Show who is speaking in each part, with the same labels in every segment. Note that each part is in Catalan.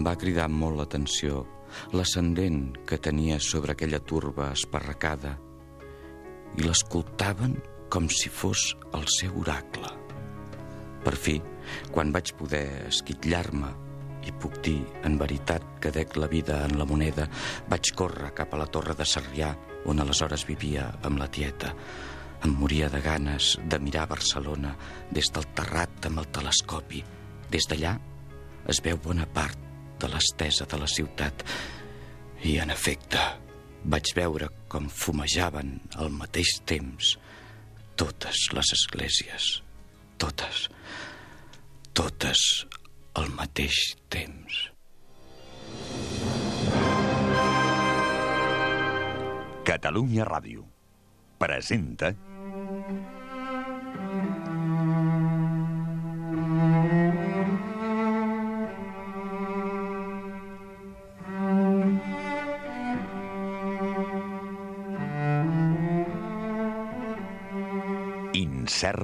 Speaker 1: Va cridar molt l'atenció l'ascendent que tenia sobre aquella turba esparracada i l'escoltaven com si fos el seu oracle. Per fi, quan vaig poder esquitllar-me i puc dir, en veritat, que dec la vida en la moneda, vaig córrer cap a la torre de Sarrià, on aleshores vivia amb la tieta. Em moria de ganes de mirar Barcelona des del terrat amb el telescopi. Des d'allà es veu bona part de l'estesa de la ciutat. I, en efecte, vaig veure com fumejaven al mateix temps totes les esglésies, totes, totes al mateix temps.
Speaker 2: Catalunya Ràdio presenta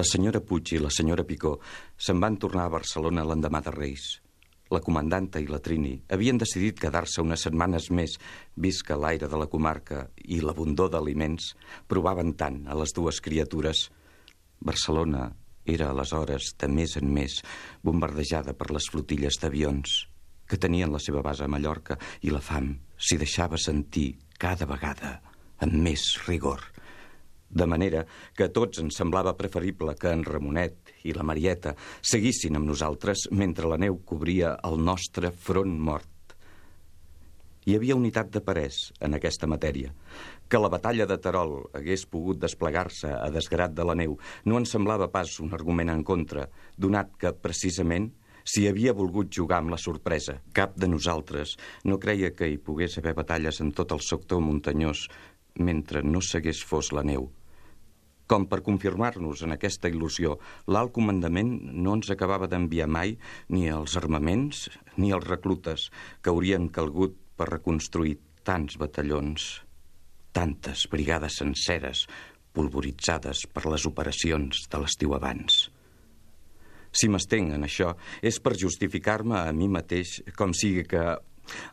Speaker 1: La senyora Puig i la senyora Picó se'n van tornar a Barcelona l'endemà de Reis. La comandanta i la Trini havien decidit quedar-se unes setmanes més, vist que l'aire de la comarca i l'abundor d'aliments provaven tant a les dues criatures. Barcelona era aleshores, de més en més, bombardejada per les flotilles d'avions que tenien la seva base a Mallorca i la fam s'hi deixava sentir cada vegada amb més rigor – de manera que a tots ens semblava preferible que en Ramonet i la Marieta seguissin amb nosaltres mentre la neu cobria el nostre front mort. Hi havia unitat de parers en aquesta matèria. Que la batalla de Terol hagués pogut desplegar-se a desgrat de la neu no ens semblava pas un argument en contra, donat que, precisament, s'hi havia volgut jugar amb la sorpresa. Cap de nosaltres no creia que hi pogués haver batalles en tot el sector muntanyós mentre no s'hagués fos la neu. Com per confirmar-nos en aquesta il·lusió, l'alt comandament no ens acabava d'enviar mai ni els armaments ni els reclutes que haurien calgut per reconstruir tants batallons, tantes brigades senceres polvoritzades per les operacions de l'estiu abans. Si m'estenc en això, és per justificar-me a mi mateix com sigui que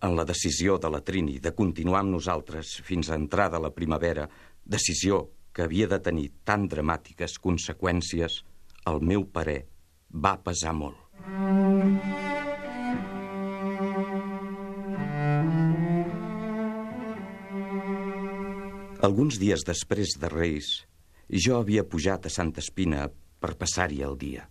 Speaker 1: en la decisió de la Trini de continuar amb nosaltres fins a entrada la primavera, decisió que havia de tenir tan dramàtiques conseqüències, el meu parer va pesar molt. Alguns dies després de Reis, jo havia pujat a Santa Espina per passar-hi el dia.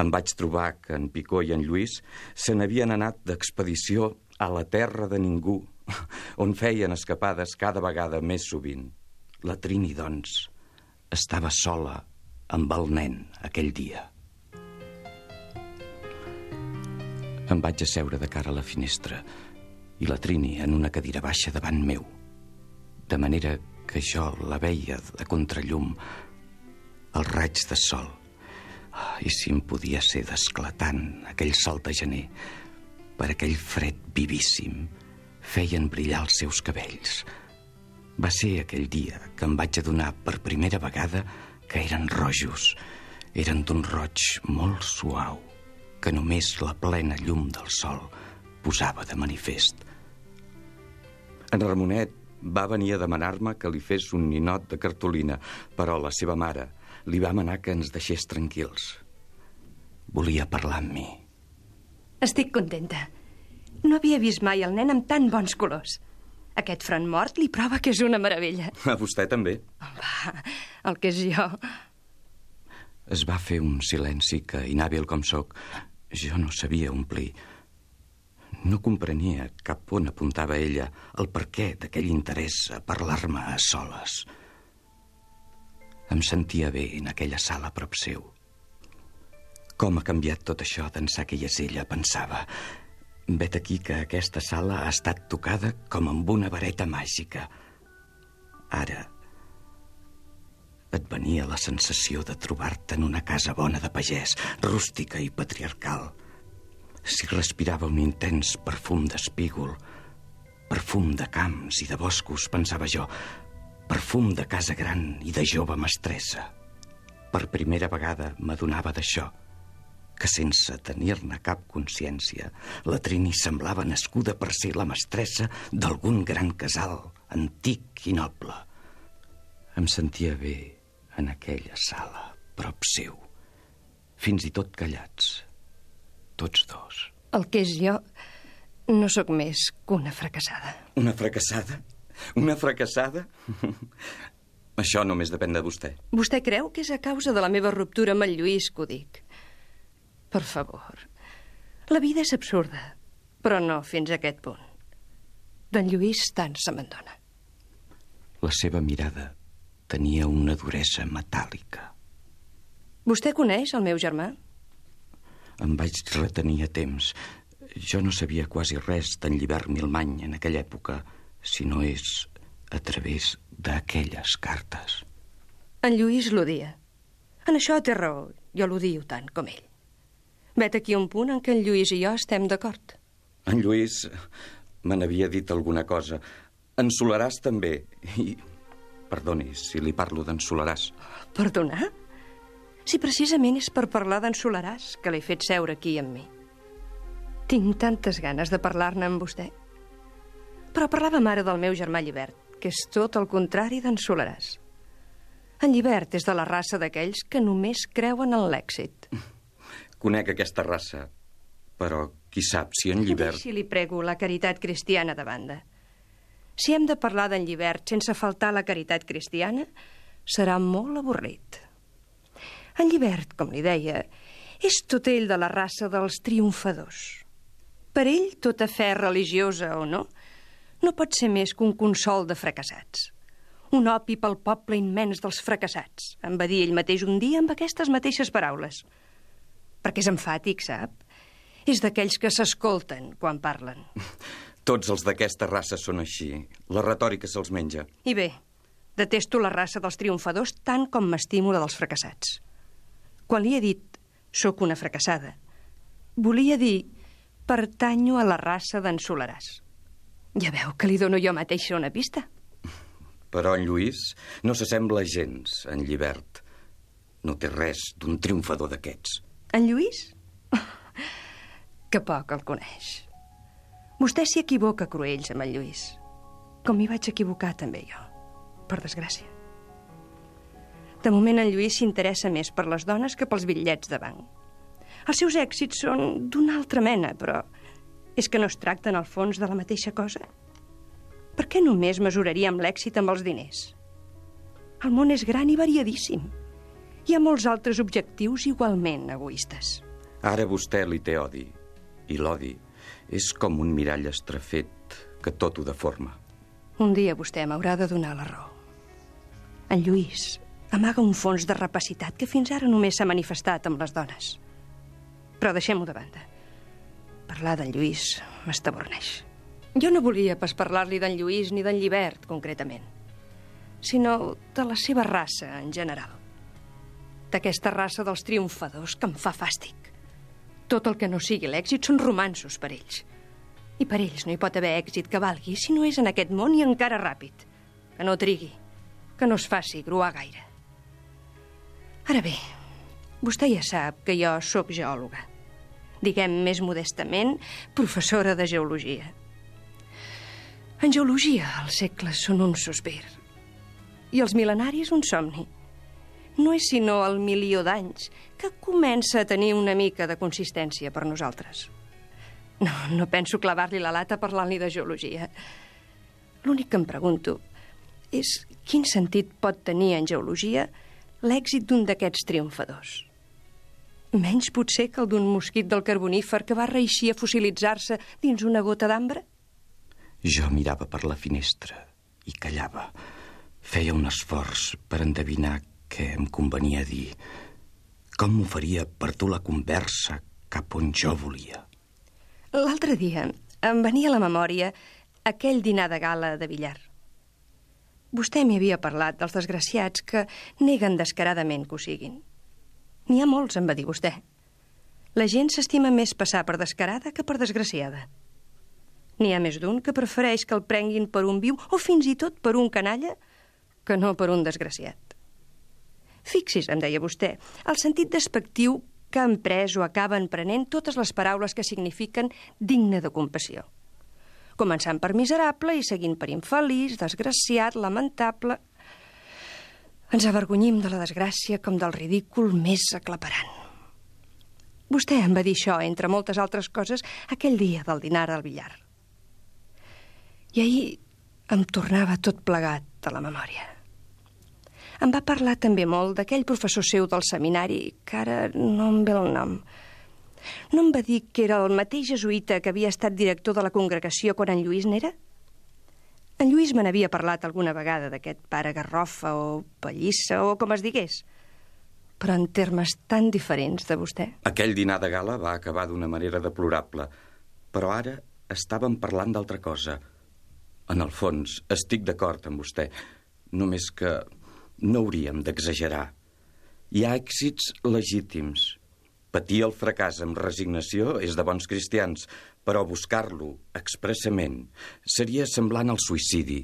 Speaker 1: Em vaig trobar que en Picó i en Lluís se n'havien anat d'expedició a la terra de ningú, on feien escapades cada vegada més sovint. La Trini, doncs, estava sola amb el nen aquell dia. Em vaig asseure de cara a la finestra i la Trini en una cadira baixa davant meu, de manera que jo la veia de contrallum els raig de sol. I si em podia ser desclatant aquell sol de gener, per aquell fred vivíssim, feien brillar els seus cabells – va ser aquell dia que em vaig adonar per primera vegada que eren rojos, eren d'un roig molt suau, que només la plena llum del sol posava de manifest. En Ramonet va venir a demanar-me que li fes un ninot de cartolina, però la seva mare li va manar que ens deixés tranquils. Volia parlar amb mi.
Speaker 3: Estic contenta. No havia vist mai el nen amb tan bons colors. Aquest front mort li prova que és una meravella.
Speaker 1: A vostè també.
Speaker 3: Va, el que és jo...
Speaker 1: Es va fer un silenci que, inhàbil com sóc, jo no sabia omplir. No comprenia cap on apuntava ella el perquè d'aquell interès a parlar-me a soles. Em sentia bé en aquella sala a prop seu. Com ha canviat tot això d'ençà que hi és ella, pensava. Vet aquí que aquesta sala ha estat tocada com amb una vareta màgica. Ara et venia la sensació de trobar-te en una casa bona de pagès, rústica i patriarcal. S'hi respirava un intens perfum d'espígol, perfum de camps i de boscos, pensava jo, perfum de casa gran i de jove mestressa. Per primera vegada m'adonava d'això, que sense tenir-ne cap consciència, la Trini semblava nascuda per ser la mestressa d'algun gran casal antic i noble. Em sentia bé en aquella sala, prop seu, fins i tot callats, tots dos.
Speaker 3: El que és jo no sóc més que una fracassada.
Speaker 1: Una fracassada? Una fracassada? Això només depèn de vostè.
Speaker 3: Vostè creu que és a causa de la meva ruptura amb el Lluís que ho dic? Per favor. La vida és absurda, però no fins a aquest punt. D'en Lluís tant se me'n dona.
Speaker 1: La seva mirada tenia una duresa metàl·lica.
Speaker 3: Vostè coneix el meu germà?
Speaker 1: Em vaig retenir a temps. Jo no sabia quasi res d'en Llibert Milmany en aquella època, si no és a través d'aquelles cartes.
Speaker 3: En Lluís l'odia. En això té raó, jo l'odio tant com ell. Vet aquí un punt en què en Lluís i jo estem d'acord.
Speaker 1: En Lluís me n'havia dit alguna cosa. En Solaràs també. I Perdoni si li parlo d'en Solaràs.
Speaker 3: Perdonar? Si precisament és per parlar d'en Solaràs que l'he fet seure aquí amb mi. Tinc tantes ganes de parlar-ne amb vostè. Però parlàvem ara del meu germà Llibert, que és tot el contrari d'en Solaràs. En Llibert és de la raça d'aquells que només creuen en l'èxit.
Speaker 1: Conec aquesta raça, però qui sap si en Llibert...
Speaker 3: Deixi, li prego, la caritat cristiana de banda. Si hem de parlar d'en Llibert sense faltar la caritat cristiana, serà molt avorrit. En Llibert, com li deia, és tot ell de la raça dels triomfadors. Per ell, tota fe religiosa o no, no pot ser més que un consol de fracassats. Un opi pel poble immens dels fracassats, em va dir ell mateix un dia amb aquestes mateixes paraules. Perquè és enfàtic, sap? És d'aquells que s'escolten quan parlen.
Speaker 1: Tots els d'aquesta raça són així. La retòrica se'ls menja.
Speaker 3: I bé, detesto la raça dels triomfadors tant com m'estimo la dels fracassats. Quan li he dit «soc una fracassada», volia dir «pertanyo a la raça d'en Solaràs». Ja veu que li dono jo mateixa una pista.
Speaker 1: Però en Lluís no s'assembla gens en Llibert. No té res d'un triomfador d'aquests.
Speaker 3: En Lluís? que poc el coneix. Vostè s'hi equivoca, Cruells, amb el Lluís. Com m'hi vaig equivocar també jo, per desgràcia. De moment en Lluís s'interessa més per les dones que pels bitllets de banc. Els seus èxits són d'una altra mena, però és que no es tracta en el fons de la mateixa cosa? Per què només mesuraríem l'èxit amb els diners? El món és gran i variadíssim. Hi ha molts altres objectius igualment egoistes.
Speaker 1: Ara vostè li té odi, i l'odi és com un mirall estrafet que tot ho deforma.
Speaker 3: Un dia vostè m'haurà de donar la raó. En Lluís amaga un fons de rapacitat que fins ara només s'ha manifestat amb les dones. Però deixem-ho de banda. Parlar d'en Lluís m'estaborneix. Jo no volia pas parlar-li d'en Lluís ni d'en Llibert, concretament, sinó de la seva raça en general. D'aquesta raça dels triomfadors que em fa fàstic. Tot el que no sigui l'èxit són romansos per ells. I per ells no hi pot haver èxit que valgui si no és en aquest món i encara ràpid. Que no trigui, que no es faci gruar gaire. Ara bé, vostè ja sap que jo sóc geòloga. Diguem més modestament, professora de geologia. En geologia, els segles són un sospir. I els mil·lenaris un somni. No és sinó el milió d'anys que comença a tenir una mica de consistència per nosaltres. No, no penso clavar-li la lata parlant-li de geologia. L'únic que em pregunto és quin sentit pot tenir en geologia l'èxit d'un d'aquests triomfadors. Menys potser que el d'un mosquit del carbonífer que va reixir a fossilitzar-se dins una gota d'ambre?
Speaker 1: Jo mirava per la finestra i callava. Feia un esforç per endevinar què em convenia dir. Com m'ho faria per dur la conversa cap on jo volia.
Speaker 3: L'altre dia em venia a la memòria aquell dinar de gala de billar. Vostè m'hi havia parlat dels desgraciats que neguen descaradament que ho siguin. N'hi ha molts, em va dir vostè. La gent s'estima més passar per descarada que per desgraciada. N'hi ha més d'un que prefereix que el prenguin per un viu o fins i tot per un canalla que no per un desgraciat. Fixis, em deia vostè, el sentit despectiu que han pres o acaben prenent totes les paraules que signifiquen digne de compassió. Començant per miserable i seguint per infeliç, desgraciat, lamentable... Ens avergonyim de la desgràcia com del ridícul més aclaparant. Vostè em va dir això, entre moltes altres coses, aquell dia del dinar al billar. I ahir em tornava tot plegat a la memòria. Em va parlar també molt d'aquell professor seu del seminari, que ara no em ve el nom. No em va dir que era el mateix jesuïta que havia estat director de la congregació quan en Lluís n'era? En Lluís me n'havia parlat alguna vegada d'aquest pare Garrofa o Pallissa o com es digués, però en termes tan diferents de vostè.
Speaker 1: Aquell dinar de gala va acabar d'una manera deplorable, però ara estàvem parlant d'altra cosa. En el fons, estic d'acord amb vostè, només que no hauríem d'exagerar. Hi ha èxits legítims. Patir el fracàs amb resignació és de bons cristians, però buscar-lo expressament seria semblant al suïcidi.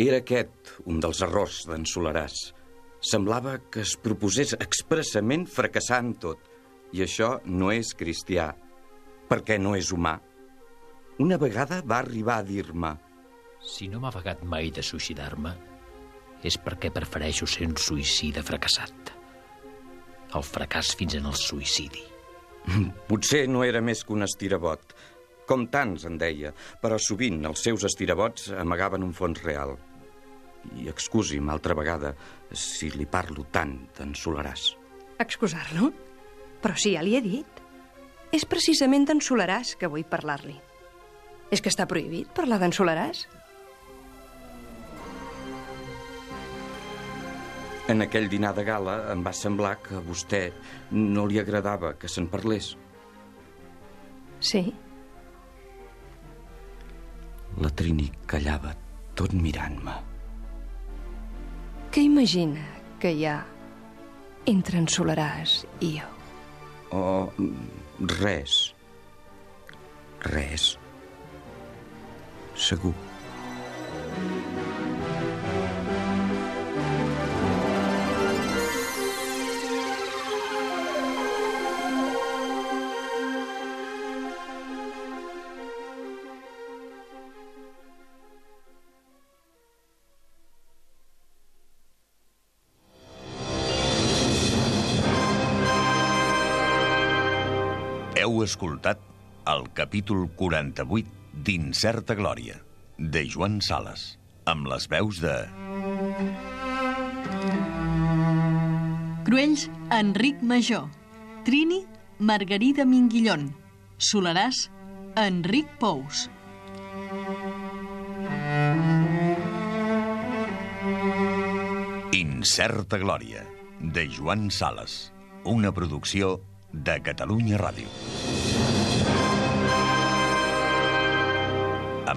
Speaker 1: Era aquest un dels errors d'en Solaràs. Semblava que es proposés expressament fracassar en tot, i això no és cristià, perquè no és humà. Una vegada va arribar a dir-me
Speaker 4: Si no m'ha vagat mai de suïcidar-me, és perquè prefereixo ser un suïcida fracassat. El fracàs fins en el suïcidi.
Speaker 1: Potser no era més que un estirabot, com tants en deia, però sovint els seus estirabots amagaven un fons real. I excusi'm altra vegada si li parlo tant d'en Solaràs.
Speaker 3: Excusar-lo? Però sí, ja li he dit. És precisament d'en Solaràs que vull parlar-li. És que està prohibit parlar d'en Solaràs?
Speaker 1: En aquell dinar de gala em va semblar que a vostè no li agradava que se'n parlés.
Speaker 3: Sí.
Speaker 1: La Trini callava tot mirant-me.
Speaker 3: Què imagina que hi ha entre en Solaràs i jo?
Speaker 1: Oh, res. Res. Segur.
Speaker 2: Heu escoltat el capítol 48 d'Incerta Glòria, de Joan Sales, amb les veus de...
Speaker 5: Cruells, Enric Major. Trini, Margarida Minguillón. Solaràs, Enric Pous.
Speaker 2: Incerta Glòria, de Joan Sales, una producció de Catalunya Ràdio.